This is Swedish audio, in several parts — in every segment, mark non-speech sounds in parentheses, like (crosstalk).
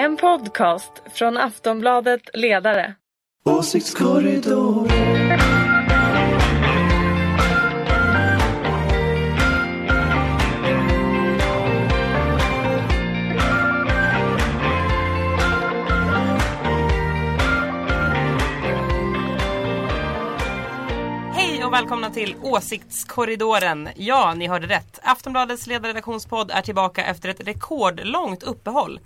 En podcast från Aftonbladet Ledare. Åsiktskorridor. Hej och välkomna till Åsiktskorridoren. Ja, ni hörde rätt. Aftonbladets ledarredaktionspodd är tillbaka efter ett rekordlångt uppehåll.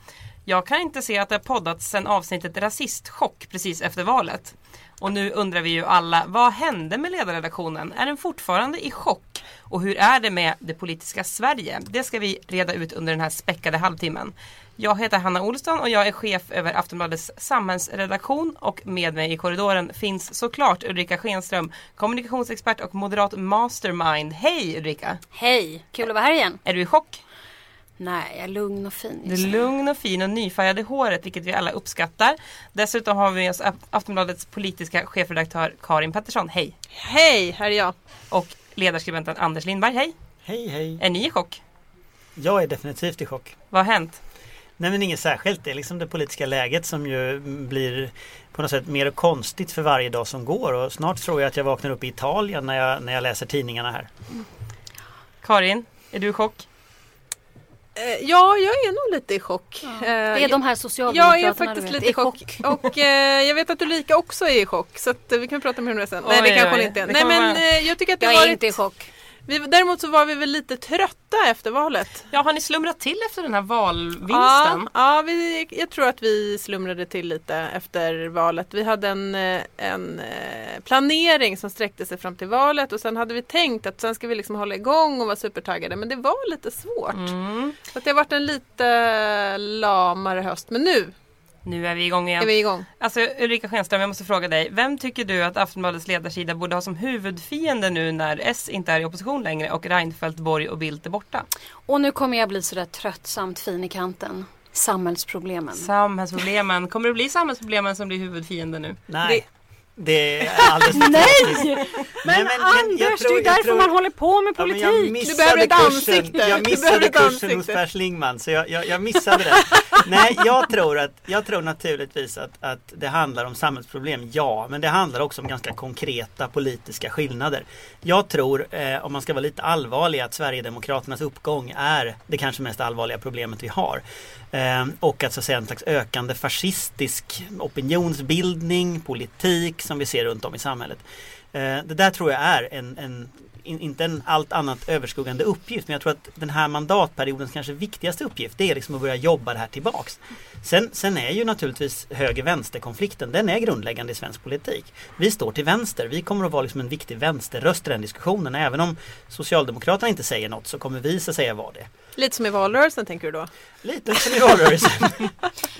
Jag kan inte se att det har poddats sedan avsnittet Rasistchock precis efter valet. Och nu undrar vi ju alla, vad hände med ledarredaktionen? Är den fortfarande i chock? Och hur är det med det politiska Sverige? Det ska vi reda ut under den här späckade halvtimmen. Jag heter Hanna Olsson och jag är chef över Aftonbladets samhällsredaktion och med mig i korridoren finns såklart Ulrika Schenström, kommunikationsexpert och moderat mastermind. Hej Ulrika! Hej, kul att vara här igen. Är du i chock? Nej, jag är lugn och fin. Du är lugn och fin och nyfärgad i håret vilket vi alla uppskattar. Dessutom har vi med oss Aftonbladets politiska chefredaktör Karin Pettersson. Hej! Hej, här är jag. Och ledarskribenten Anders Lindberg. Hej! Hej hej! Är ni i chock? Jag är definitivt i chock. Vad har hänt? Nej men inget särskilt. Det är liksom det politiska läget som ju blir på något sätt mer konstigt för varje dag som går och snart tror jag att jag vaknar upp i Italien när jag, när jag läser tidningarna här. Karin, är du i chock? Eh, Ja, jag är nog lite i chock. Eh, Det är de här jag socialdemokraterna är du faktiskt lite i chock. (laughs) Och eh, jag vet att Ulrika också är i chock. Så att, eh, vi kan prata mer om det sen. Nej, Oj, det kanske hon inte är. Nej, men eh, jag tycker att det Jag är varit... inte i chock. Vi, däremot så var vi väl lite trötta efter valet. Ja, har ni slumrat till efter den här Ja, valvinsten? ja vi, jag tror att vi slumrade till lite efter valet. Vi hade en, eh, en eh, planering som sträckte sig fram till valet och sen hade vi tänkt att sen ska vi liksom hålla igång och vara supertaggade men det var lite svårt. Mm. Så att det har varit en lite lamare höst men nu Nu är vi igång igen. är vi igång. Alltså Ulrika Schenström, jag måste fråga dig. Vem tycker du att Aftonbladets ledarsida borde ha som huvudfiende nu när S inte är i opposition längre och Reinfeldt, Borg och Bildt är borta? Och nu kommer jag bli sådär tröttsamt fin i kanten. Samhällsproblemen. Samhällsproblemen. Kommer det bli samhällsproblemen som blir huvudfiende nu? Nej. Det är alldeles (laughs) Nej! Men, men- jag Anders, tror- det är ju därför tror- man håller på med Ja, politik. jag missade behöver ett kursen, ansikte. Jag Du missade kursen ansikte. hos Per Schlingmann så jag, jag, jag missade det. Nej, jag tror, att, jag tror naturligtvis att, att det handlar om samhällsproblem, ja. Men det handlar också om ganska konkreta politiska skillnader. Jag tror, eh, om man ska vara lite allvarlig, att Sverigedemokraternas uppgång är det kanske mest allvarliga problemet vi har. Eh, och att så att säga en slags ökande fascistisk opinionsbildning, politik som vi ser runt om i samhället. Eh, det där tror jag är en, en in, inte en allt annat överskuggande uppgift men jag tror att den här mandatperiodens kanske viktigaste uppgift det är liksom att börja jobba det här tillbaks. Sen, sen är ju naturligtvis höger-vänster-konflikten den är grundläggande i svensk politik. Vi står till vänster, vi kommer att vara liksom en viktig vänsterröst i den diskussionen. Även om Socialdemokraterna inte säger något så kommer vi så att säga vara det. Lite som i valrörelsen tänker du då? Lite som i valrörelsen. (laughs)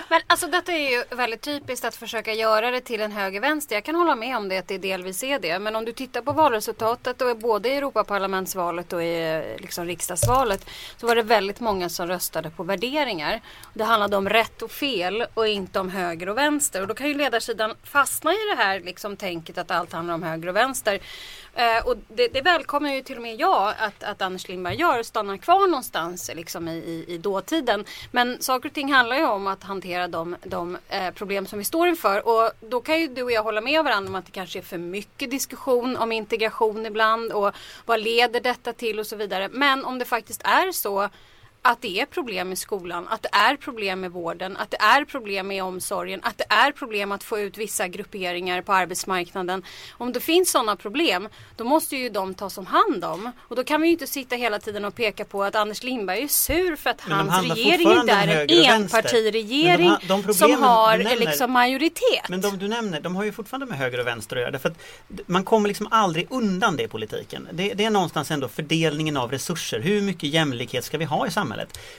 Men alltså detta är ju väldigt typiskt att försöka göra det till en höger-vänster. Jag kan hålla med om det att det delvis är det. Men om du tittar på valresultatet och både i Europaparlamentsvalet och i liksom, riksdagsvalet så var det väldigt många som röstade på värderingar. Det handlade om rätt och fel och inte om höger och vänster. Och då kan ju ledarsidan fastna i det här liksom, tänket att allt handlar om höger och vänster. Eh, och det, det välkomnar ju till och med jag att, att Anders Lindberg gör, stannar kvar någonstans liksom, i, i, i dåtiden. Men saker och ting handlar ju om att hantera de, de eh, problem som vi står inför. Och då kan ju du och jag hålla med varandra om att det kanske är för mycket diskussion om integration ibland och vad leder detta till och så vidare. Men om det faktiskt är så att det är problem i skolan, att det är problem med vården, att det är problem med omsorgen, att det är problem att få ut vissa grupperingar på arbetsmarknaden. Om det finns sådana problem, då måste ju de tas om hand om. Och då kan vi ju inte sitta hela tiden och peka på att Anders Lindberg är sur för att hans regering inte är en enpartiregering de de som har nämner- liksom majoritet. Men de du nämner, de har ju fortfarande med höger och vänster att göra. Därför att man kommer liksom aldrig undan det i politiken. Det, det är någonstans ändå fördelningen av resurser. Hur mycket jämlikhet ska vi ha i samhället?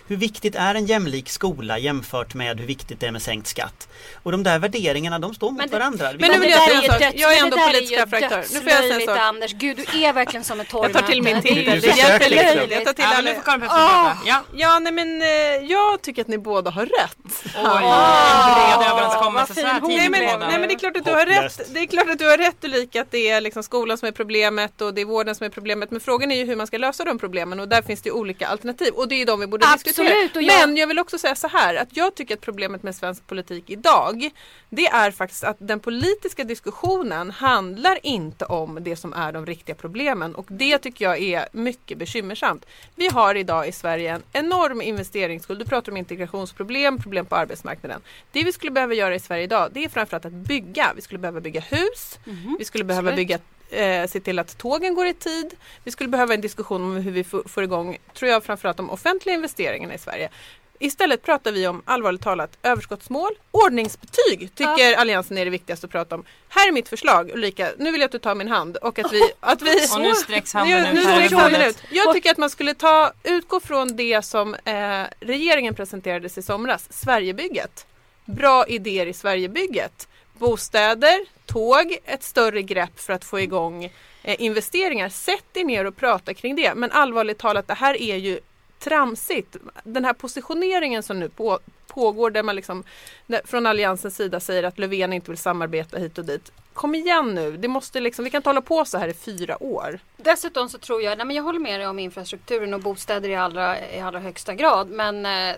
Hur viktigt är en jämlik skola jämfört med hur viktigt det är med sänkt skatt? Och de där värderingarna, de står mot Men varandra. Vi Men nu vill jag säga en sak. Jag är ändå politisk ju chefredaktör. Nu får jag säga en sak. Anders. Gud, du är verkligen som ett torgmöte. Jag tar till min Det är ju titel. Liksom. Jag tar till Ja, nu får Karin Pettersson prata. Ja. Ja, nej men eh, jag tycker att ni båda har rätt. Oj, en bred överenskommelse så här Nej men, podden. nej men det är klart att du har rätt. Det är klart att du har rätt Ulrika att det är liksom skolan som är problemet och det är vården som är problemet. Men frågan är ju hur man ska lösa de problemen och där finns det ju olika alternativ. Och det är ju de vi vi borde Absolut, diskutera. jag- Men jag vill också säga så här att jag tycker att problemet med svensk politik idag det är faktiskt att den politiska diskussionen handlar inte om det som är de riktiga problemen och det tycker jag är mycket bekymmersamt. Vi har idag i Sverige en enorm investeringsskuld. Du pratar om integrationsproblem, problem på arbetsmarknaden. Det vi skulle behöva göra i Sverige idag det är framförallt att bygga. Vi skulle behöva bygga hus, vi skulle behöva Absolut. bygga eh, se till att tågen går i tid. Vi skulle behöva en diskussion om hur vi får, igång, tror jag, framförallt de offentliga investeringarna i Sverige. Istället pratar vi om, allvarligt talat, överskottsmål. Ordningsbetyg tycker Alliansen är det viktigaste att prata om. Här är mitt förslag Ulrika, nu vill jag att du tar min hand och att vi... (laughs) Att vi Och nu sträcks handen nu, ut nu handen ut. Jag tycker att man skulle ta, utgå från det som eh, regeringen presenterades i somras, Sverigebygget. Bra idéer i Sverigebygget. Bostäder, tåg, ett större grepp för att få igång eh, investeringar. Sätt er ner och prata kring det. Men allvarligt talat, det här är ju tramsigt. Den här positioneringen som nu på, pågår där man liksom där, från Alliansens sida säger att Löfven inte vill samarbeta hit och dit. Kom igen nu, det måste liksom, vi kan inte hålla på så här i fyra år. Dessutom så tror jag, nej men jag håller med dig om infrastrukturen och bostäder i allra, i allra högsta grad. Men eh,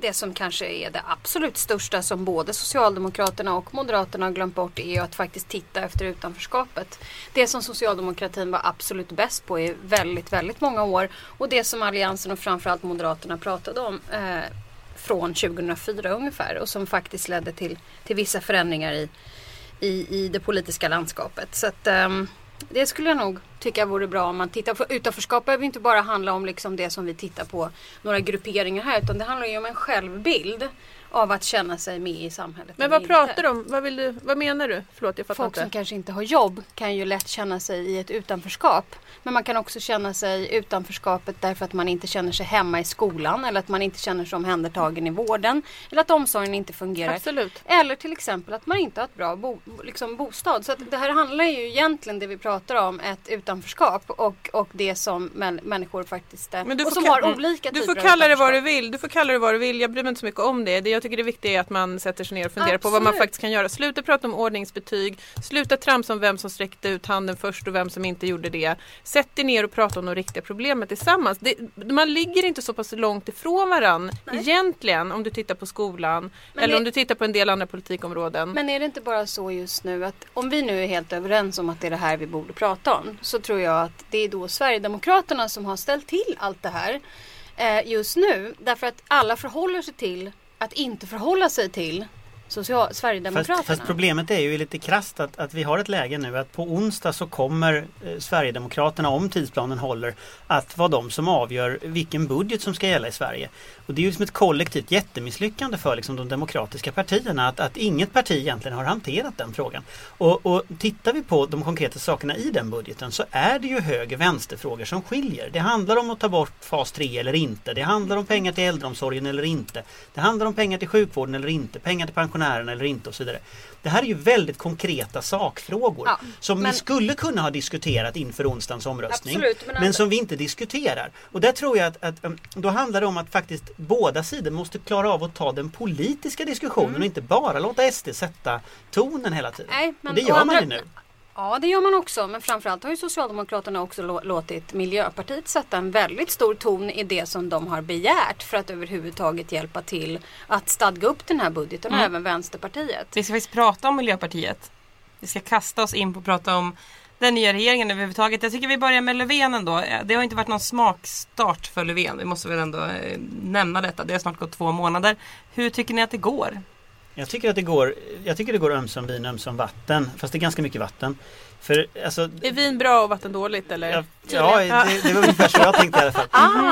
det som kanske är det absolut största som både Socialdemokraterna och Moderaterna har glömt bort är ju att faktiskt titta efter utanförskapet. Det som socialdemokratin var absolut bäst på i väldigt, väldigt många år och det som Alliansen och framförallt Moderaterna pratade om eh, från 2004 ungefär och som faktiskt ledde till, till vissa förändringar i, i, i det politiska landskapet. Så att, eh, det skulle jag nog tycka vore bra om man tittar på. Utanförskap behöver inte bara handla om liksom det som vi tittar på några grupperingar här utan det handlar ju om en självbild av att känna sig med i samhället. Men vad pratar du om? Vad, vill du, vad menar du? Förlåt, jag fattar Folk som inte. kanske inte har jobb kan ju lätt känna sig i ett utanförskap. Men man kan också känna sig utanförskapet därför att man inte känner sig hemma i skolan eller att man inte känner sig omhändertagen i vården. Eller att omsorgen inte fungerar. Absolut. Eller till exempel att man inte har ett bra bo, liksom bostad. Så det här handlar ju egentligen det vi pratar om ett utanförskap och, och det som män, människor faktiskt är. Men du och som har mm. olika Du typer får kalla det vad du vill. Du får kalla det vad du vill. Jag bryr mig inte så mycket om det. Det jag tycker det viktiga är att man sätter sig ner och funderar på vad man Absolut. faktiskt kan göra. Sluta prata om ordningsbetyg. Sluta tramsa om vem som sträckte ut handen först och vem som inte gjorde det. Sätt dig ner och prata om de riktiga problemen tillsammans. Det, man ligger inte så pass långt ifrån varann egentligen om du tittar på skolan Men eller det- om du tittar på en del andra politikområden. Men är det inte bara så just nu att om vi nu är helt överens om att det är det här vi borde prata om så tror jag att det är då Sverigedemokraterna som har ställt till allt det här eh, just nu. Därför att alla förhåller sig till att inte förhålla sig till social- Sverigedemokraterna. Fast, fast problemet är ju lite krasst att, att vi har ett läge nu att på onsdag så kommer eh, Sverigedemokraterna, om tidsplanen håller, att vara de som avgör vilken budget som ska gälla i Sverige. Och det är ju som ett kollektivt jättemisslyckande för liksom, de demokratiska partierna att, att inget parti egentligen har hanterat den frågan. Och, och tittar vi på de konkreta sakerna i den budgeten så är det ju höger vänsterfrågor som skiljer. Det handlar om att ta bort fas 3 eller inte. Det handlar om pengar till äldreomsorgen eller inte. Det handlar om pengar till sjukvården eller inte. Pengar till pensionärerna eller inte och så vidare. Det här är ju väldigt konkreta sakfrågor Ja, som men- vi skulle kunna ha diskuterat inför onsdagens omröstning. Absolut, men men alltså- som vi inte diskuterar. Och där tror jag att, att um, då handlar det om att faktiskt båda sidor måste klara av att ta den politiska diskussionen Mm. och inte bara låta SD sätta tonen hela tiden. Nej, men och det gör man andra- ju nu. Ja, det gör man också. Men framförallt har ju Socialdemokraterna också lå- låtit Miljöpartiet sätta en väldigt stor ton i det som de har begärt för att överhuvudtaget hjälpa till att stadga upp den här budgeten och Mm. även Vänsterpartiet. Vi ska faktiskt prata om Miljöpartiet. Vi ska kasta oss in på att prata om den nya regeringen överhuvudtaget. Jag tycker vi börjar med Löfven ändå. Det har inte varit någon smakstart för Löfven. Vi måste väl ändå eh, nämna detta. Det har snart gått två månader. Hur tycker ni att det går? Jag tycker att det går, jag tycker det går ömsom vin ömsom vatten. Fast det är ganska mycket vatten. För alltså, Är vin bra och vatten dåligt eller? Ja, ja det, det var ungefär så jag tänkte i alla fall.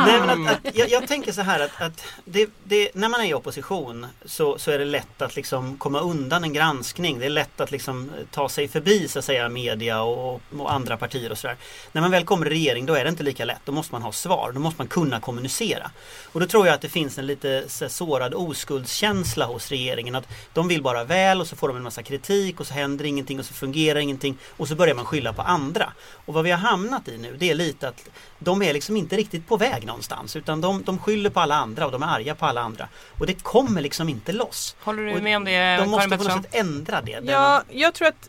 Nej, men att, att, jag, jag tänker så här att, att det, det, när man är i opposition så, så är det lätt att liksom komma undan en granskning. Det är lätt att liksom ta sig förbi så att säga media och, och andra partier och sådär. När man väl kommer i regering då är det inte lika lätt. Då måste man ha svar. Då måste man kunna kommunicera. Och då tror jag att det finns en lite så sårad oskuldskänsla hos regeringen. Att de vill bara väl och så får de en massa kritik och så händer ingenting och så fungerar ingenting. Och så börjar man skylla på andra. Och vad vi har hamnat i nu det är lite att de är liksom inte riktigt på väg någonstans utan de, de skyller på alla andra och de är arga på alla andra. Och det kommer liksom inte loss. Håller du Och med om det De måste Karin på något sätt ändra det. Ja, jag tror att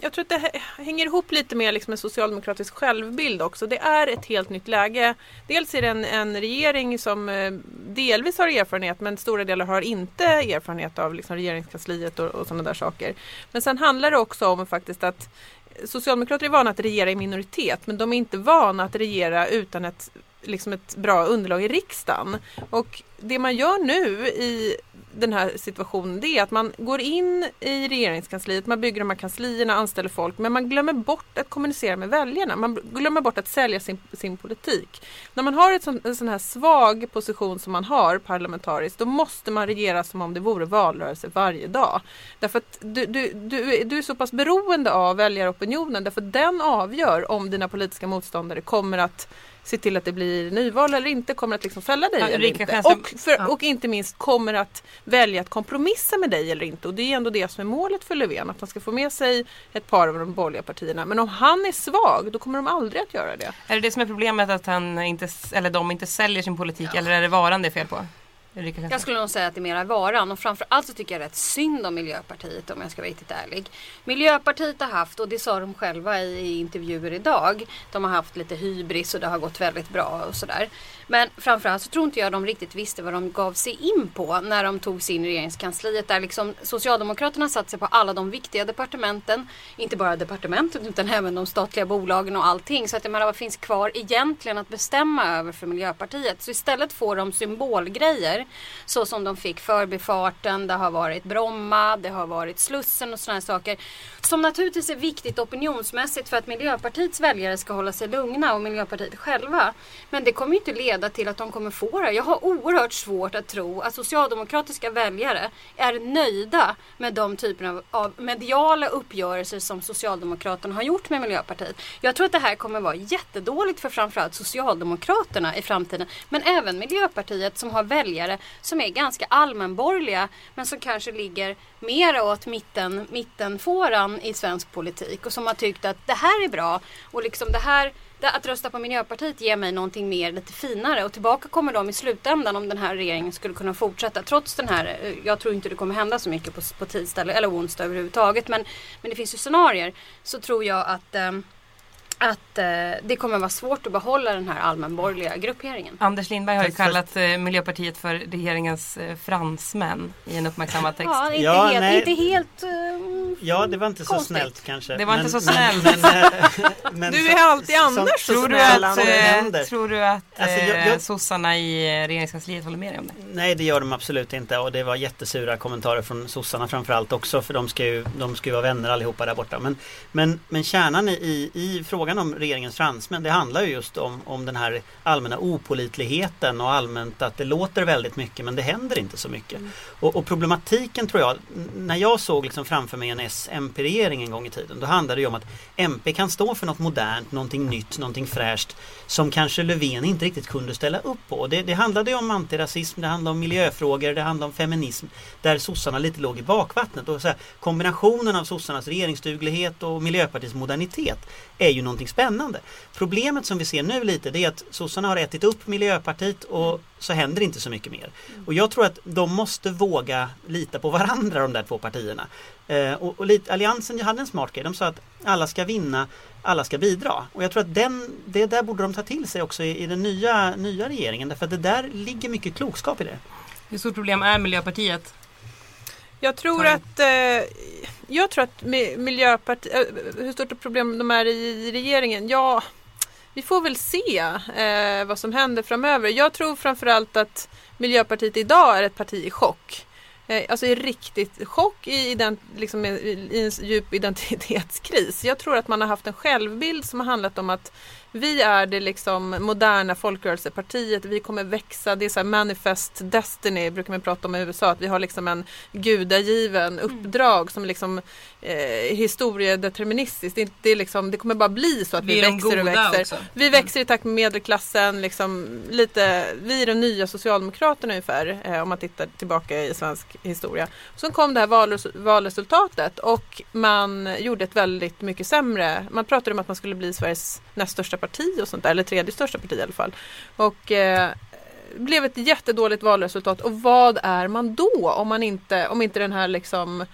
jag tror att det hä- hänger ihop lite med liksom en socialdemokratisk självbild också. Det är ett helt nytt läge. Dels är det en, en regering som eh, delvis har erfarenhet men stora delar har inte erfarenhet av liksom regeringskansliet och, och sådana där saker. Men sen handlar det också om faktiskt att Socialdemokrater är vana att regera i minoritet men de är inte vana att regera utan ett, liksom ett bra underlag i riksdagen. Och det man gör nu i den här situationen det är att man går in i regeringskansliet, man bygger de här kanslierna, anställer folk men man glömmer bort att kommunicera med väljarna. Man glömmer bort att sälja sin, sin politik. När man har ett sån, en sån här svag position som man har parlamentariskt då måste man regera som om det vore valrörelse varje dag. Därför att du, du, du, du är så pass beroende av väljaropinionen därför att den avgör om dina politiska motståndare kommer att se till att det blir nyval eller inte, kommer att liksom fälla dig Ja, eller inte. Och, för, ja. och inte minst kommer att välja att kompromissa med dig eller inte. Och det är ändå det som är målet för Löfven, att han ska få med sig ett par av de borgerliga partierna. Men om han är svag, då kommer de aldrig att göra det. Är det det som är problemet att han inte, eller de inte säljer sin politik eller är det varan det är fel på? Jag skulle nog säga att det är mera varan och framförallt så tycker jag rätt synd om Miljöpartiet om jag ska vara riktigt ärlig. Miljöpartiet har haft, och det sa de själva i, i intervjuer idag, de har haft lite hybris och det har gått väldigt bra och sådär. Men framförallt så tror inte jag de riktigt visste vad de gav sig in på när de tog sig in i regeringskansliet. Där liksom Socialdemokraterna satt sig på alla de viktiga departementen. Inte bara departementen utan även de statliga bolagen och allting. Så att jag menar, vad finns kvar egentligen att bestämma över för Miljöpartiet? Så istället får de symbolgrejer. Så som de fick förbifarten, det har varit Bromma, det har varit Slussen och sådana saker. Som naturligtvis är viktigt opinionsmässigt för att Miljöpartiets väljare ska hålla sig lugna och Miljöpartiet själva. Men det kommer ju inte leda till att de kommer få det. Jag har oerhört svårt att tro att socialdemokratiska väljare är nöjda med de typerna av mediala uppgörelser som Socialdemokraterna har gjort med Miljöpartiet. Jag tror att det här kommer vara jättedåligt för framförallt Socialdemokraterna i framtiden. Men även Miljöpartiet som har väljare som är ganska allmänborgerliga men som kanske ligger mer åt mitten, mittenfåran i svensk politik och som har tyckt att det här är bra och liksom det här att rösta på Miljöpartiet ger mig någonting mer, lite finare och tillbaka kommer de i slutändan om den här regeringen skulle kunna fortsätta. Trots den här, eh, jag tror inte det kommer hända så mycket på, på tisdag eller, eller onsdag överhuvudtaget men, men det finns ju scenarier. Så tror jag att, eh, att eh, det kommer vara svårt att behålla den här allmänborgerliga grupperingen. Anders Lindberg har ju kallat eh, Miljöpartiet för regeringens eh, fransmän i en uppmärksammad text. Ja, inte Ja, helt, nej. inte helt eh, Ja, det var inte så Konstigt. snällt kanske. Det var inte så snällt. Men, men, (laughs) men, Du är alltid annars så Tror du att, eh, tror du att Alltså, jag- eh, jag- sossarna i eh, regeringskansliet håller med dig om det? Nej det gör de absolut inte och det var jättesura kommentarer från sossarna framförallt också för de ska ju, de ska ju vara vänner allihopa där borta. Men, men, men kärnan i, i frågan om regeringens fransmän det handlar ju just om, om den här allmänna opolitligheten och allmänt att det låter väldigt mycket men det händer inte så mycket. Och, och problematiken tror jag, när jag såg liksom framför mig en S-MP-regering en gång i tiden då handlade det om att MP kan stå för något modernt, någonting nytt, någonting fräscht som kanske Löfven inte riktigt kunde ställa upp på. Det, det handlade ju om antirasism, det handlade om miljöfrågor, det handlade om feminism där sossarna lite låg i bakvattnet. Och så här, kombinationen av sossarnas regeringsduglighet och Miljöpartiets modernitet är ju någonting spännande. Problemet som vi ser nu lite det är att sossarna har ätit upp Miljöpartiet och så händer inte så mycket mer. Och jag tror att de måste våga lita på varandra de där två partierna. Eh, och, och Alliansen hade en smart grej. De sa att alla ska vinna, alla ska bidra. Och jag tror att den, det där borde de ta till sig också i, i den nya, nya regeringen. Därför att det där ligger mycket klokskap i det. Hur stort problem är Miljöpartiet? Jag tror att eh, jag tror att Miljöpartiet, äh, hur stort ett problem de är i regeringen? Ja, vi får väl se eh, vad som händer framöver. Jag tror framförallt att Miljöpartiet idag är ett parti i chock. Eh, alltså i riktigt chock, i, ident, liksom, i, i en djup identitetskris. Jag tror att man har haft en självbild som har handlat om att vi är det liksom moderna folkrörelsepartiet, vi kommer växa, det är så här manifest destiny brukar man prata om i USA, att vi har liksom en gudagiven uppdrag som liksom eh, historiedeterministiskt, det, det, är liksom, det kommer bara bli så att vi, Vi växer och växer. också. Vi växer i takt med medelklassen, liksom lite, vi är de nya socialdemokraterna ungefär eh, om man tittar tillbaka i svensk historia. Sen kom det här valres- valresultatet och man gjorde ett väldigt mycket sämre, man pratade om att man skulle bli Sveriges näst största parti och sånt där, eller tredje största parti i alla fall. Och eh, blev ett jättedåligt valresultat och vad är man då om man inte, om inte den här liksom eh,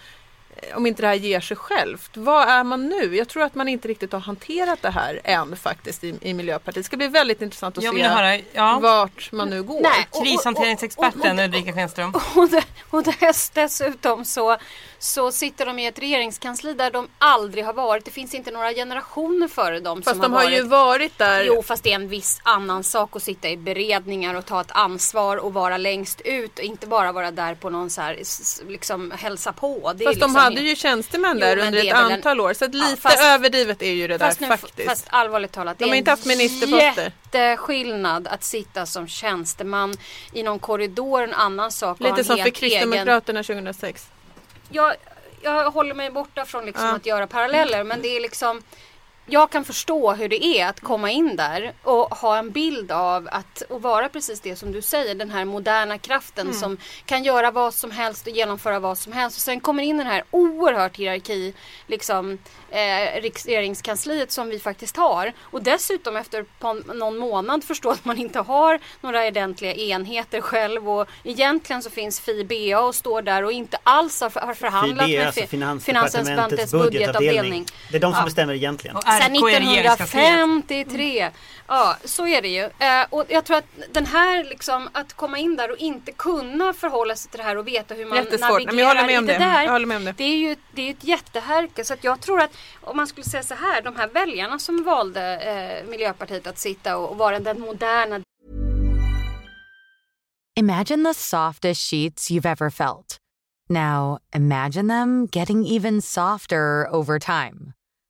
om inte det här ger sig självt. Vad är man nu? Jag tror att man inte riktigt har hanterat det här än faktiskt i, i Miljöpartiet. Det ska bli väldigt intressant att Jag se höra, ja. vart man nu går. Nej. Och- och- Krishanteringsexperten och- och- Ulrika Schenström. Och, de, och dess, dessutom så, så sitter de i ett regeringskansli där de aldrig har varit. Det finns inte några generationer före dem Fast som de har har varit. ju varit där. Jo, fast det är en viss annan sak att sitta i beredningar och ta ett ansvar och vara längst ut och inte bara vara där på någon så här, liksom hälsa på. Det är Fast de liksom hade ju tjänstemän Jo, där men under ett en- antal år. Så att Ja, lite fast- överdrivet är ju det där nu, faktiskt. fast allvarligt talat, De det har är inte haft ministerposter. jätteskillnad att sitta som tjänsteman i någon korridor, en annan sak. Lite som för helt egen- Kristdemokraterna 2006. jag, jag håller mig borta från liksom Ja. att göra paralleller men det är liksom jag kan förstå hur det är att komma in där och ha en bild av att och vara precis det som du säger, den här moderna kraften Mm. som kan göra vad som helst och genomföra vad som helst. Och sen kommer in den här oerhört hierarki, liksom eh, regeringskansliet som vi faktiskt har. Och dessutom efter på någon månad förstå att man inte har några ordentliga enheter själv och egentligen så finns FIBA och står där och inte alls har, har förhandlat FIB är med alltså fi- Finansdepartementets budgetavdelning. Det är de som Ja. bestämmer egentligen. Och Sen RK är regeringskansliet. 1953. Ja, så är det ju. Eh, och jag tror att den här liksom att komma in där och inte kunna förhålla sig till det här och veta hur man Jättesvårt. navigerar Nej, jag håller med om det. där. Jag håller med om det. Det är ju det är ju ett jättehärke. Så att jag tror att om man skulle säga så här, de här väljarna som valde eh, Miljöpartiet att sitta och, och vara den moderna Imagine the softest sheets you've ever felt. Now, imagine them getting even softer over time.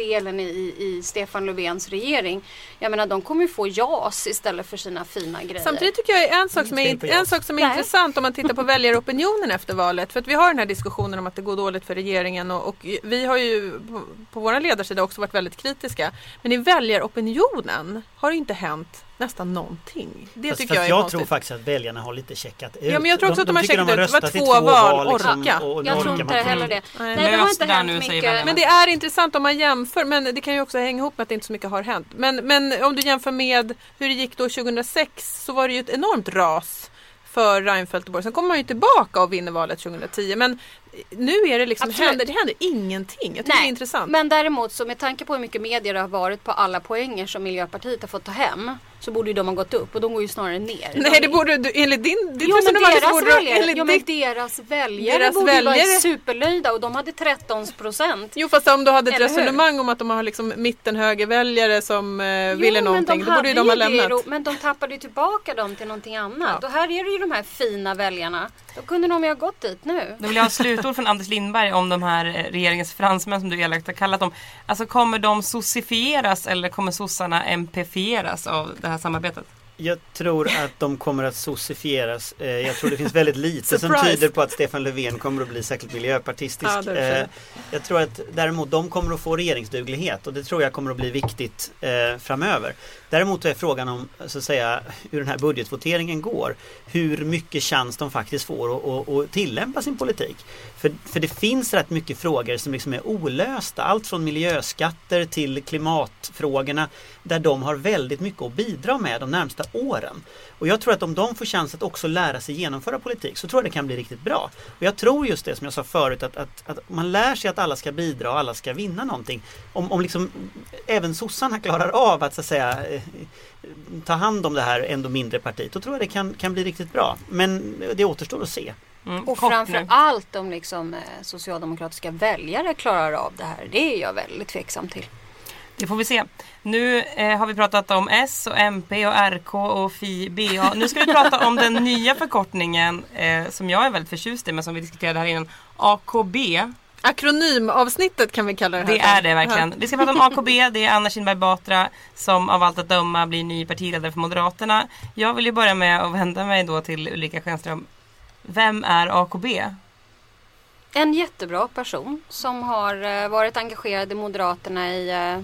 Delen i, i Stefan Löfvens regering. Jag menar de kommer ju få JAS istället för sina fina grejer. Samtidigt tycker jag en sak som är, en sak som är Nej. intressant om man tittar på väljaropinionen efter valet. För att vi har den här diskussionen om att det går dåligt för regeringen och, och vi har ju på, på vår ledarsida också varit väldigt kritiska. Men i väljaropinionen har det inte hänt nästan någonting. Det Fast, tycker fast jag är jag konstigt. tror faktiskt att väljarna har lite checkat ut. Ja, men jag tror också att de har checkat ut. Det var i två val, liksom, orka. och, och nu jag tror orkar inte man heller det. Nej. Nej, det har inte hänt nu, mycket. Men det är intressant om man jämför, men det kan ju också hänga ihop med att det inte så mycket har hänt. Men, men om du jämför med hur det gick då 2006 så var det ju ett enormt ras för Reinfeldt och Borg. Sen kommer man ju tillbaka och vinner valet 2010. Men nu är det liksom, Absolut. händer, det händer ingenting. Jag tycker det är intressant. Men däremot så med tanke på hur mycket medier det har varit på alla poänger som Miljöpartiet har fått ta hem så borde ju de ha gått upp och de går ju snarare ner. Nej, de, det borde du, enligt din, Jo men resonemang deras borde väljare, enligt jo, men deras väljare Deras borde ju vara väljare- superlöjda och de hade 13 procent. Jo fast om du hade ett Eller hur? resonemang om att de har liksom mittenhögerväljare som eh, ville någonting, då borde ju de ha lämnat. men de tappade ju tillbaka dem till någonting annat. Och här är det ju de här fina väljarna. Då kunde de ju ha gått dit nu. Då vill jag ha slutord från Anders Lindberg om de här eh, regeringens fransmän som du elakt har kallat dem. Alltså kommer de sossifieras eller kommer sossarna MPfieras av det här samarbetet? Jag tror att de kommer att sossifieras. Eh, Jag tror det finns väldigt lite som tyder på att Stefan Löfven kommer att bli särskilt miljöpartistisk. Ja. Eh, Jag tror att däremot de kommer att få regeringsduglighet och det tror jag kommer att bli viktigt framöver. Däremot är frågan om så att säga hur den här budgetvoteringen går. Hur mycket chans de faktiskt får att- att att tillämpa sin politik. För, för det finns rätt mycket frågor som liksom är olösta. Allt från miljöskatter till klimatfrågorna där de har väldigt mycket att bidra med de närmsta åren. Och jag tror att om de får chans att också lära sig genomföra politik så tror jag det kan bli riktigt bra. Och jag tror just det som jag sa förut att, att, att man lär sig att alla ska bidra och alla ska vinna någonting. Om, om liksom även sossarna klarar av att så att säga eh, ta hand om det här ändå mindre partiet, då tror jag det kan, kan bli riktigt bra. Men det återstår att se. Mm, Och framför allt om liksom, eh, socialdemokratiska väljare klarar av det här. Det är jag väldigt tveksam till. Det får vi se. Nu eh, har vi pratat om S och MP och RK och Fi BA. Nu ska vi prata om den nya förkortningen eh, som jag är väldigt förtjust i men som vi diskuterade här innan. AKB. Akronymavsnittet kan vi kalla det här Det är det verkligen. Vi ska prata om AKB. Det är Anna Kinberg Batra som av allt att döma blir ny partiledare för Moderaterna. Jag vill ju börja med att vända mig då till Ulrika Schenström. Vem är AKB? En jättebra person som har eh, varit engagerad i Moderaterna i eh,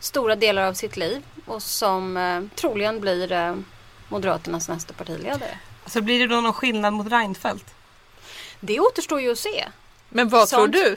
stora delar av sitt liv och som eh, troligen blir Moderaternas nästa partiledare. Så blir det då någon skillnad mot Reinfeldt? Det återstår ju att se. Men vad Sånt. tror du?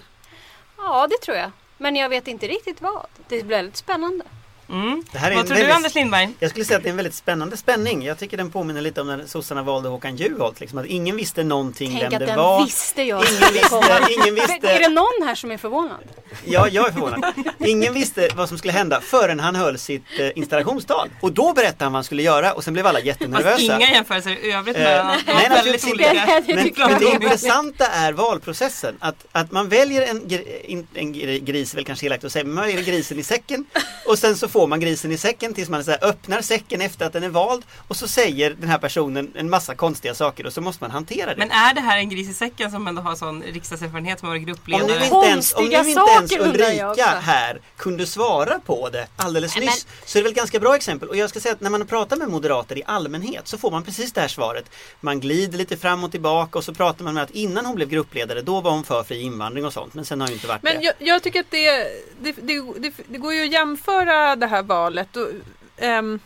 Ja, det tror jag. Men jag vet inte riktigt vad. Det blir väldigt spännande. Mm. Det här är Vad en tror du väldigt- Anders Lindberg? Jag skulle säga att det är en väldigt spännande spänning. Jag tycker den påminner lite om när sossarna valde Håkan Juholt. Liksom, att ingen visste någonting Tänk vem att det den var. visste jag Ingen visste, ingen Är det visste, någon här som är förvånad? ja, jag är förvånad. Ingen visste vad som skulle hända förrän han höll sitt eh, installationstal. Och då berättade han vad han skulle göra och sen blev alla Fast jättenervösa. inga jämföter i övrigt Eh, med nej, väldigt naturligtvis olika. inte. Det Men, men det intressanta är valprocessen. Att, att man väljer en, gr- en gr- gris, väl kanske elakt att säga, men man väljer grisen i säcken. Och sen så får man grisen i säcken tills man så här, öppnar säcken efter att den är vald. Och så säger den här personen en massa konstiga saker och så måste man hantera det. Men är det här en gris i säcken som ändå har sån riksdagserfarenhet som har varit om nu gruppledare? inte ens, om nu inte ens Ulrika här kunde svara på det alldeles Nej, nyss så är det väl ett ganska bra exempel. Och jag ska säga att när man pratar med moderater i allmänhet så får man precis det här svaret. Man glider lite fram och tillbaka och så pratar man med att innan hon blev gruppledare då var hon för fri invandring och sånt men sen har hon inte varit Men det. jag, jag tycker att det, det, det, det, det går ju att jämföra det det här valet. Och, um,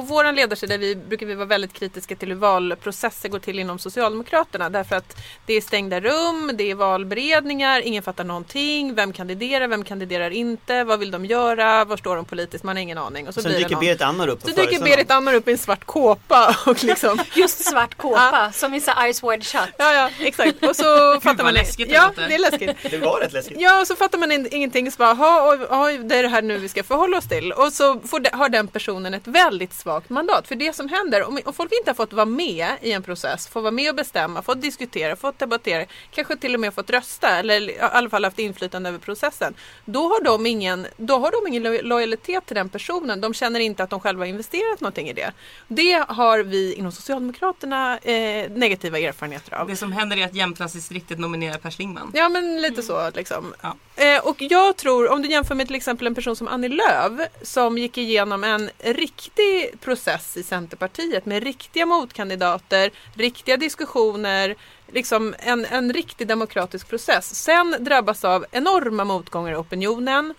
på vår ledarsida vi, brukar vi vara väldigt kritiska till hur valprocesser går till inom Socialdemokraterna. Därför att det är stängda rum, det är valberedningar, ingen fattar någonting. Vem kandiderar, vem kandiderar inte, vad vill de göra, var står de politiskt, man har ingen aning. Och så Sen blir dyker. Berit Andnor upp Så dyker Berit. Andnor upp i en svart kåpa och liksom (laughs) Just svart kåpa som i Eyes Wide Shut. Ja, ja, exakt. Och så (laughs) fattar man läskigt det Ja, det är läskigt. Det var rätt läskigt. Ja, och så fattar man in, ingenting. Så bara, "Ha, oj, oj, det är det här nu vi ska förhålla oss till. Och så får de, har den personen ett väldigt svagt mandat. För det som händer, om, om folk inte har fått vara med i en process, får vara med och bestämma, fått diskutera, fått debattera, kanske till och med fått rösta eller i alla fall haft inflytande över processen. Då har de ingen, då har de ingen lo- lojalitet till den personen. De känner inte att de själva har investerat någonting i det. Det har vi inom Socialdemokraterna eh, negativa erfarenheter av. Det som händer är att Jämtlandsdistriktet nominerar Per Schlingmann. Ja men lite så liksom. Ja. Eh, och jag tror, om du jämför med till exempel en person som Annie Lööf som gick igenom en riktig process i Centerpartiet med riktiga motkandidater, riktiga diskussioner, liksom en, en riktig demokratisk process. Sen drabbas av enorma motgångar i opinionen.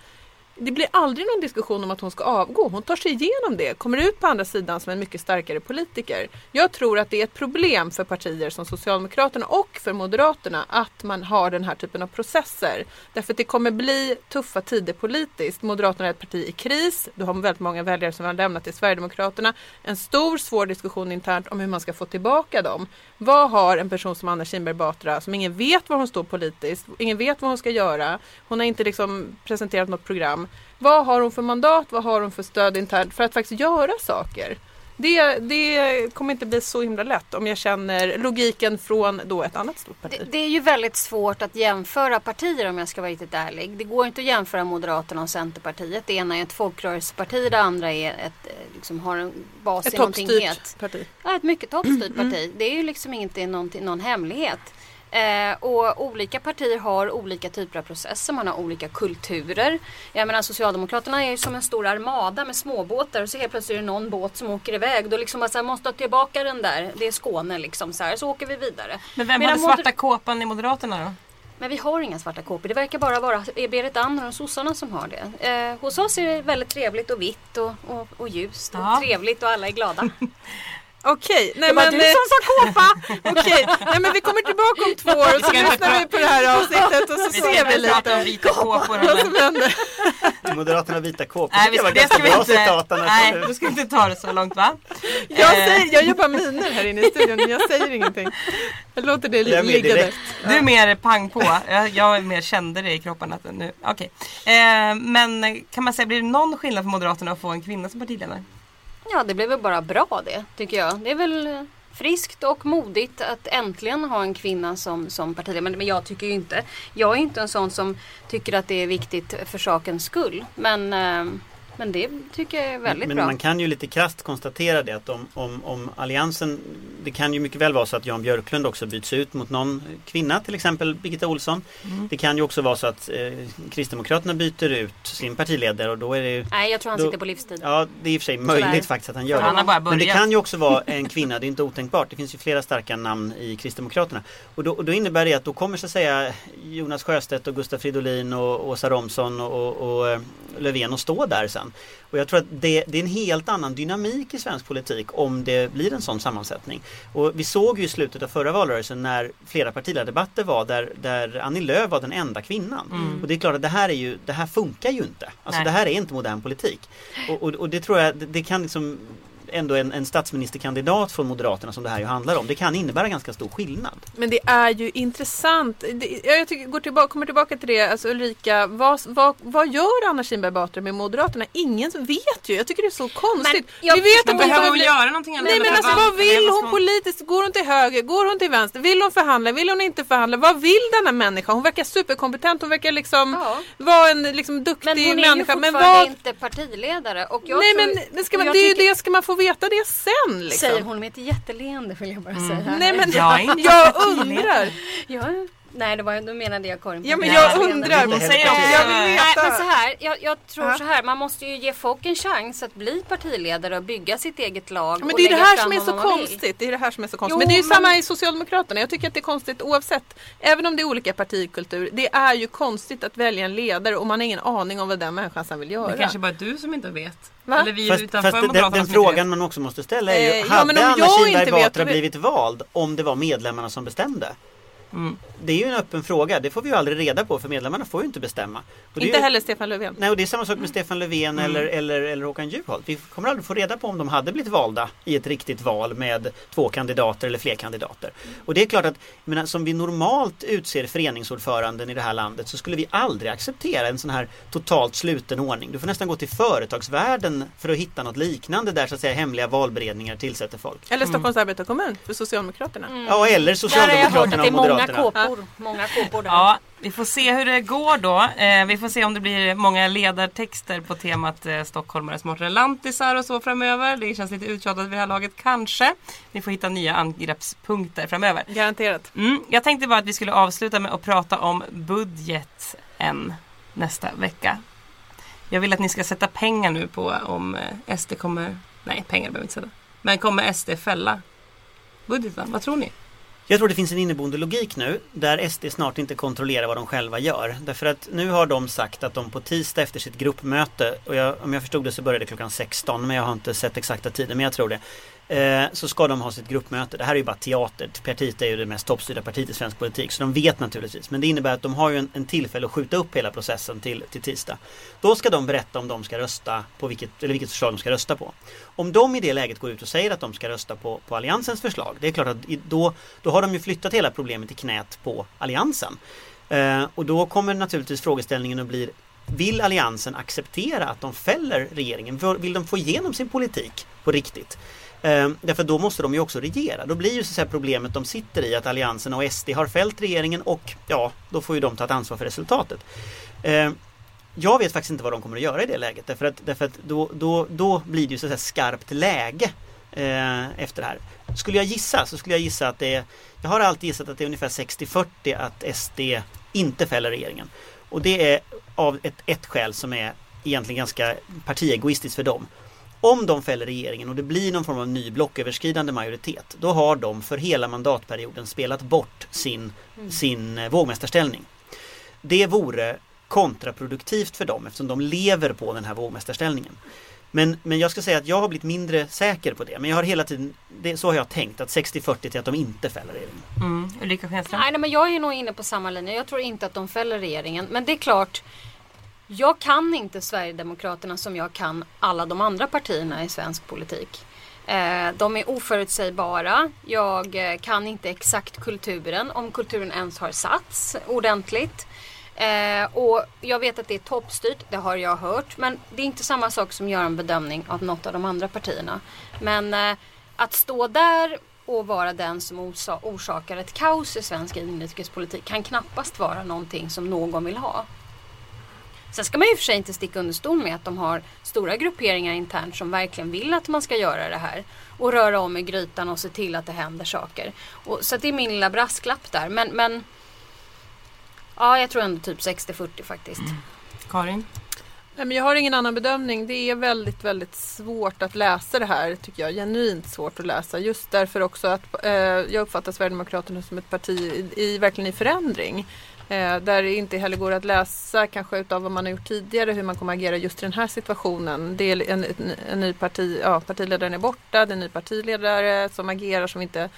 Det blir aldrig någon diskussion om att hon ska avgå. Hon tar sig igenom det, kommer ut på andra sidan som en mycket starkare politiker. Jag tror att det är ett problem för partier som Socialdemokraterna och för Moderaterna att man har den här typen av processer. Därför att det kommer bli tuffa tider politiskt. Moderaterna är ett parti i kris. Du har väldigt många väljare som har lämnat till Sverigedemokraterna. En stor svår diskussion internt om hur man ska få tillbaka dem. Vad har en person som Anna Kinberg Batra som ingen vet var hon står politiskt, ingen vet vad hon ska göra. Hon har inte liksom presenterat något program. Vad har hon för mandat, vad har hon för stöd internt för att faktiskt göra saker? Det, det kommer inte bli så himla lätt om jag känner logiken från då ett annat stort parti. Det, det är ju väldigt svårt att jämföra partier om jag ska vara riktigt ärlig. Det går inte att jämföra Moderaterna och Centerpartiet. Det ena är ett folkrörelseparti, det andra är ett, eh, liksom, har en bas Ett i någonting toppstyrt helt parti. Ja, ett mycket toppstyrt parti. Det är ju liksom inte någonting- någon hemlighet. Eh, och olika partier har olika typer av processer, man har olika kulturer. Jag menar Socialdemokraterna är ju som en stor armada med småbåtar och så helt plötsligt är det någon båt som åker iväg. Då liksom så här, måste ha tillbaka den där, det är Skåne liksom så här, så åker vi vidare. Men vem Medan hade moder- svarta kåpan i Moderaterna då? Men vi har inga svarta kåpor. Det verkar bara vara Berit Andnor och sossarna som har det. Eh, hos oss är det väldigt trevligt och vitt och, och, och ljust och Ja. trevligt och alla är glada. (laughs) Okej, nej Det var men... du eh, som sa kåpa! (laughs) Okej, nej men vi kommer tillbaka om två år och så lyssnar vi på det här avsnittet och så Vi ser vi prata om lite vita kåpor. vad som händer. (laughs) Moderaterna vita kåpor. Nej, vi det ska, det ganska ska vi bra inte. citat. Nej, då ska inte ta det så långt va? Jag, Eh, säger, jag gör bara miner här inne i studion, men jag säger ingenting. Jag låter det Jag ligga där. direkt. Du är mer pang på. Jag, jag är mer kände det i kroppen. Att nu, okej. eh, men kan man säga, blir det någon skillnad för Moderaterna att få en kvinna som partiledare? Ja, det blev väl bara bra det, tycker jag. Det är väl friskt och modigt att äntligen ha en kvinna som, som partiledare. Men, men jag tycker ju inte, jag är inte en sån som tycker att det är viktigt för sakens skull. Men, eh, men det tycker jag är väldigt Men bra. man kan ju lite krasst konstatera det att om, om, om Alliansen Det kan ju mycket väl vara så att Jan Björklund också byts ut mot någon kvinna till exempel Birgitta Olsson. Mm. Det kan ju också vara så att eh, Kristdemokraterna byter ut sin partiledare och då är det ju Nej, jag tror han Då- sitter på livstid. Ja det är i och för sig möjligt Tyvärr. faktiskt att han gör han det. Men det kan ju också vara en kvinna, det är inte otänkbart. Det finns ju flera starka namn i Kristdemokraterna. Och då, och då innebär det att då kommer så att säga Jonas Sjöstedt och Gustaf Fridolin och Åsa Romson och, och, och Löfven att stå där sen. Och jag tror att det, det, är en helt annan dynamik i svensk politik om det blir en sån sammansättning. Och vi såg ju i slutet av förra valrörelsen när flera partiledardebatter var där, där Annie Lööf var den enda kvinnan. Mm. Och det är klart att det här, är ju, det här funkar ju inte. Alltså Nej. det här är inte modern politik. Och, och, och det tror jag, det, det kan liksom ändå en, en statsministerkandidat från Moderaterna som det här ju handlar om. Det kan innebära ganska stor skillnad. Men det är ju intressant. Det, jag tycker, går tillbaka, kommer tillbaka till det. Alltså Ulrika, vad, vad, vad gör Anna Kinberg Batra med Moderaterna? Ingen vet ju. Jag tycker det är så konstigt. Men jag- Vi vet Men att hon behöver hon bli... göra någonting annat? Nej men alltså vad- vill hon politiskt? Går hon till höger? Går hon till vänster? Vill hon förhandla? Vill hon inte förhandla? Vad vill denna människa? Hon verkar superkompetent. Hon verkar liksom Ja. vara en liksom, duktig Men hon är ju människa. fortfarande Men vad... inte partiledare. Och jag Nej tror, men det, ska man, jag det är ju tycker- det, ska man få veta det sen liksom? Säger hon med ett jätteleende vill jag bara säga. Mm. Nej men Jag är (laughs) inte jag undrar. Ja, nej, det var, då menade jag Karin. Ja men Nej, jag undrar. Hon säger Jag också... Jag vill Nej, veta. men så här, jag, jag tror Ja. så här, man måste ju ge folk en chans att bli partiledare och bygga sitt eget lag. Men det är det här som är så konstigt. Det är det här som är så konstigt. Jo, men det är ju men- samma i Socialdemokraterna. Jag tycker att det är konstigt oavsett. Även om det är olika partikultur. Det är ju konstigt att välja en ledare och man har ingen aning om vad den människan sen vill göra. Det kanske bara du som inte vet. Va? Eller vi Fast, utanför fast den, den frågan man också måste ställa är ju, Eh, ja, hade men om Anna jag Kinberg inte vet- Batra blivit vald om det var medlemmarna som bestämde? Mm. Det är ju en öppen fråga, det får vi ju aldrig reda på för medlemmarna får ju inte bestämma. Och det är Inte ju, heller Stefan Löfven. Nej, och det är samma sak med Stefan Löfven eller, eller, eller Håkan Juholt. Vi kommer aldrig få reda på om de hade blivit valda i ett riktigt val med två kandidater eller fler kandidater. Och det är klart att, menar, som vi normalt utser föreningsordföranden i det här landet så skulle vi aldrig acceptera en sån här totalt sluten ordning. Du får nästan gå till företagsvärlden för att hitta något liknande där så att säga hemliga valberedningar tillsätter folk. Eller Stockholms arbetarkommun för Socialdemokraterna. Ja, eller Socialdemokraterna och många kåpor. Många kåpor där. Ja, vi får se hur det går då. Eh, vi får se om det blir många ledartexter på temat eh, stockholmare än lantisar och så framöver. Det känns lite uttjatat vid det här laget kanske. Vi får hitta nya angreppspunkter framöver. Garanterat. Mm, jag tänkte bara att vi skulle avsluta med att prata om budgeten nästa vecka. Jag vill att ni ska sätta pengar nu på om eh, SD kommer, nej pengar behöver vi inte sätta, men kommer SD fälla budgeten? Vad tror ni? Jag tror det finns en inneboende logik nu där SD snart inte kontrollerar vad de själva gör. Därför att nu har de sagt att de på tisdag efter sitt gruppmöte, och jag, om jag förstod det så började det klockan 16 men jag har inte sett exakta tiden men jag tror det. Eh, så ska de ha sitt gruppmöte. Det här är ju bara teater. Partiet är ju det mest toppstyrda partiet i svensk politik så de vet naturligtvis. Men det innebär att de har ju en, en tillfälle att skjuta upp hela processen till, till tisdag. Då ska de berätta om de ska rösta på vilket, eller vilket förslag de ska rösta på. Om de i det läget går ut och säger att de ska rösta på, på Alliansens förslag. Det är klart att då, då har de ju flyttat hela problemet i knät på Alliansen. Eh, och då kommer naturligtvis frågeställningen att bli Vill Alliansen acceptera att de fäller regeringen? Vill de få igenom sin politik på riktigt? Eh, därför då måste de ju också regera. Då blir ju så att säga problemet de sitter i att Alliansen och SD har fällt regeringen och ja, då får ju de ta ett ansvar för resultatet. Eh, jag vet faktiskt inte vad de kommer att göra i det läget därför att, därför att då, då, då blir det ju så att säga skarpt läge eh, efter det här. Skulle jag gissa så skulle jag gissa att det är Jag har alltid gissat att det är ungefär 60-40 att SD inte fäller regeringen. Och det är av ett, ett skäl som är egentligen ganska partiegoistiskt för dem. Om de fäller regeringen och det blir någon form av ny blocköverskridande majoritet då har de för hela mandatperioden spelat bort sin, sin eh, vågmästarställning. Det vore kontraproduktivt för dem eftersom de lever på den här vågmästarställningen. Men, men jag ska säga att jag har blivit mindre säker på det. Men jag har hela tiden, det, så har jag tänkt, att 60-40 till att de inte fäller regeringen. Mm. Ulrika Schenström? Nej, nej, men jag är nog inne på samma linje. Jag tror inte att de fäller regeringen. Men det är klart, jag kan inte Sverigedemokraterna som jag kan alla de andra partierna i svensk politik. Eh, de är oförutsägbara. Jag eh, kan inte exakt kulturen, om kulturen ens har satts ordentligt. Eh, och jag vet att det är toppstyrt, det har jag hört. Men det är inte samma sak som att göra en bedömning av något av de andra partierna. Men att stå där och vara den som orsakar ett kaos i svensk inrikespolitik kan knappast vara någonting som någon vill ha. Sen ska man ju för sig inte sticka under stol med att de har stora grupperingar internt som verkligen vill att man ska göra det här. Och röra om i grytan och se till att det händer saker. Och, så det är min lilla brasklapp där. Men, men ja, jag tror ändå typ 60-40 faktiskt. Karin? Nej, men jag har ingen annan bedömning. Det är väldigt, väldigt svårt att läsa det här tycker jag. Genuint svårt att läsa. Just därför också att eh, jag uppfattar Sverigedemokraterna som ett parti i, i, verkligen i förändring. Eh, där det inte heller går att läsa kanske utav vad man har gjort tidigare hur man kommer agera just i den här situationen. Det är en, en, ny parti, ja, partiledaren är borta, det är en ny partiledare som agerar som inte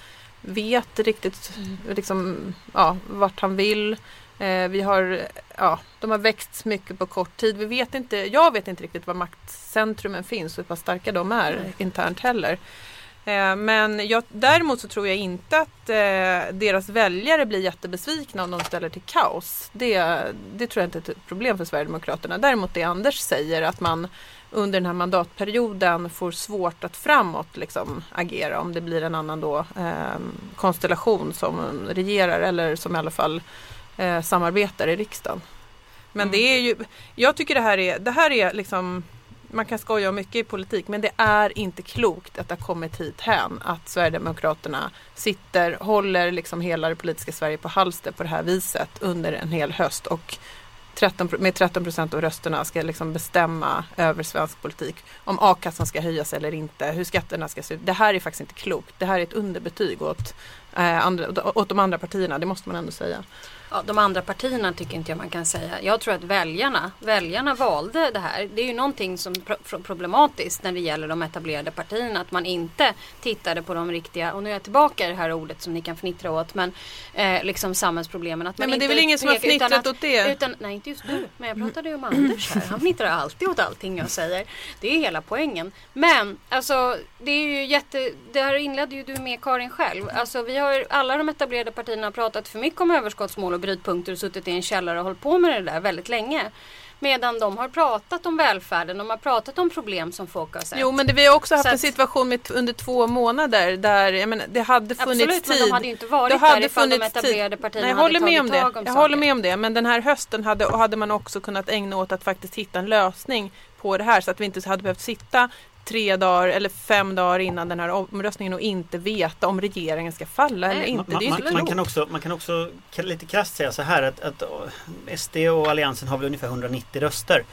vet riktigt liksom, ja, vart han vill. Eh, vi har, ja, de har växt mycket på kort tid. Vi vet inte, jag vet inte riktigt var maktcentrumen finns och hur pass starka de är mm. internt heller. Eh, men jag, däremot så tror jag inte att eh, deras väljare blir jättebesvikna om de ställer till kaos. Det, det tror jag inte är ett problem för Sverigedemokraterna. Däremot det Anders säger att man under den här mandatperioden får svårt att framåt liksom, agera om det blir en annan då, eh, konstellation som regerar eller som i alla fall eh, samarbetar i riksdagen. Men mm. det är ju, jag tycker det här är, det här är liksom man kan skoja om mycket i politik men det är inte klokt att det har kommit hit hän att Sverigedemokraterna sitter, håller liksom hela det politiska Sverige på halster på det här viset under en hel höst och 13, med 13 procent av rösterna ska liksom bestämma över svensk politik. Om a-kassan ska höjas eller inte, hur skatterna ska se ut. Det här är faktiskt inte klokt. Det här är ett underbetyg åt, eh, andra, åt de andra partierna, det måste man ändå säga. Ja, de andra partierna tycker inte jag man kan säga. Jag tror att väljarna, väljarna valde det här. Det är ju någonting som är problematiskt när det gäller de etablerade partierna. Att man inte tittade på de riktiga, och nu är jag tillbaka i det här ordet som ni kan fnittra åt, men eh, liksom samhällsproblemen. Att man nej, men det är väl ingen som har fnittrat att, åt det? Utan, nej, inte just du. Men jag pratade ju om Anders här. Han fnittrar alltid åt allting jag säger. Det är hela poängen. Men alltså, det är ju jätte... Det här inledde ju du med Karin själv. Alltså, vi har alla de etablerade partierna pratat för mycket om överskottsmål och brytpunkter och suttit i en källare och hållit på med det där väldigt länge. Medan de har pratat om välfärden, de har pratat om problem som folk har sett. Jo men det, vi har också haft en situation med, under två månader där menar, det hade funnits Absolut, tid. men de hade inte varit det där ifall de etablerade partierna Nej, jag håller med om det. Jag håller med om det. Men den här hösten hade, hade man också kunnat ägna åt att faktiskt hitta en lösning på det här så att vi inte hade behövt sitta tre dagar eller fem dagar innan den här omröstningen och inte veta om regeringen ska falla eller inte. Man, man, man, kan också, man kan också lite krasst säga så här att, att SD och Alliansen har väl ungefär 190 röster.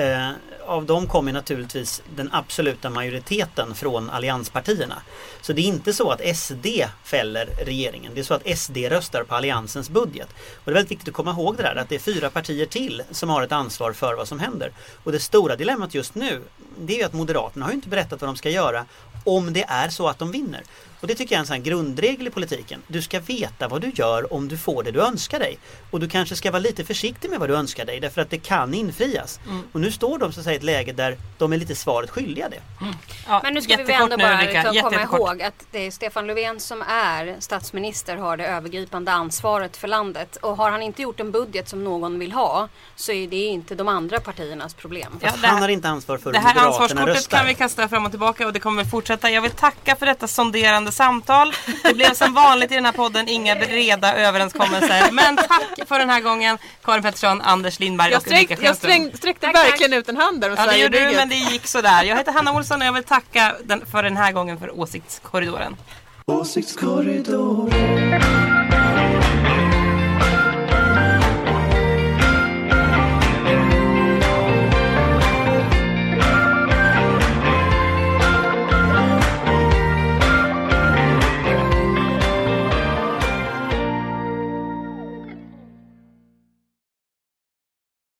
Eh, av dem kommer naturligtvis den absoluta majoriteten från allianspartierna. Så det är inte så att SD fäller regeringen. Det är så att SD röstar på alliansens budget. Och det är väldigt viktigt att komma ihåg det där att det är fyra partier till som har ett ansvar för vad som händer. Och det stora dilemmat just nu det är ju att Moderaterna har inte berättat vad de ska göra om det är så att de vinner. Och det tycker jag är en sån grundregel i politiken. Du ska veta vad du gör om du får det du önskar dig. Och du kanske ska vara lite försiktig med vad du önskar dig därför att det kan infrias. Mm. Och nu står de så att säga i ett läge där de är lite svaret skyldiga det. Mm. Ja, Men nu ska vi ändå bara liksom komma ihåg att det är Stefan Löfven som är statsminister har det övergripande ansvaret för landet. Och har han inte gjort en budget som någon vill ha så är det inte de andra partiernas problem. Ja, här, han har inte ansvar för Det här ansvarskortet kan vi kasta fram och tillbaka och det kommer fortsätta. Jag vill tacka för detta sonderande spännande samtal. Det blev som vanligt i den här podden inga breda överenskommelser. Men tack för den här gången Karin Pettersson, Anders Lindberg och Ulrika Jag sträng, sträckte tack, verkligen tack. ut en hand där Ja det gjorde du men det gick sådär. Jag heter Hanna Olsson och jag vill tacka den, för den här gången för Åsiktskorridoren. Åsiktskorridoren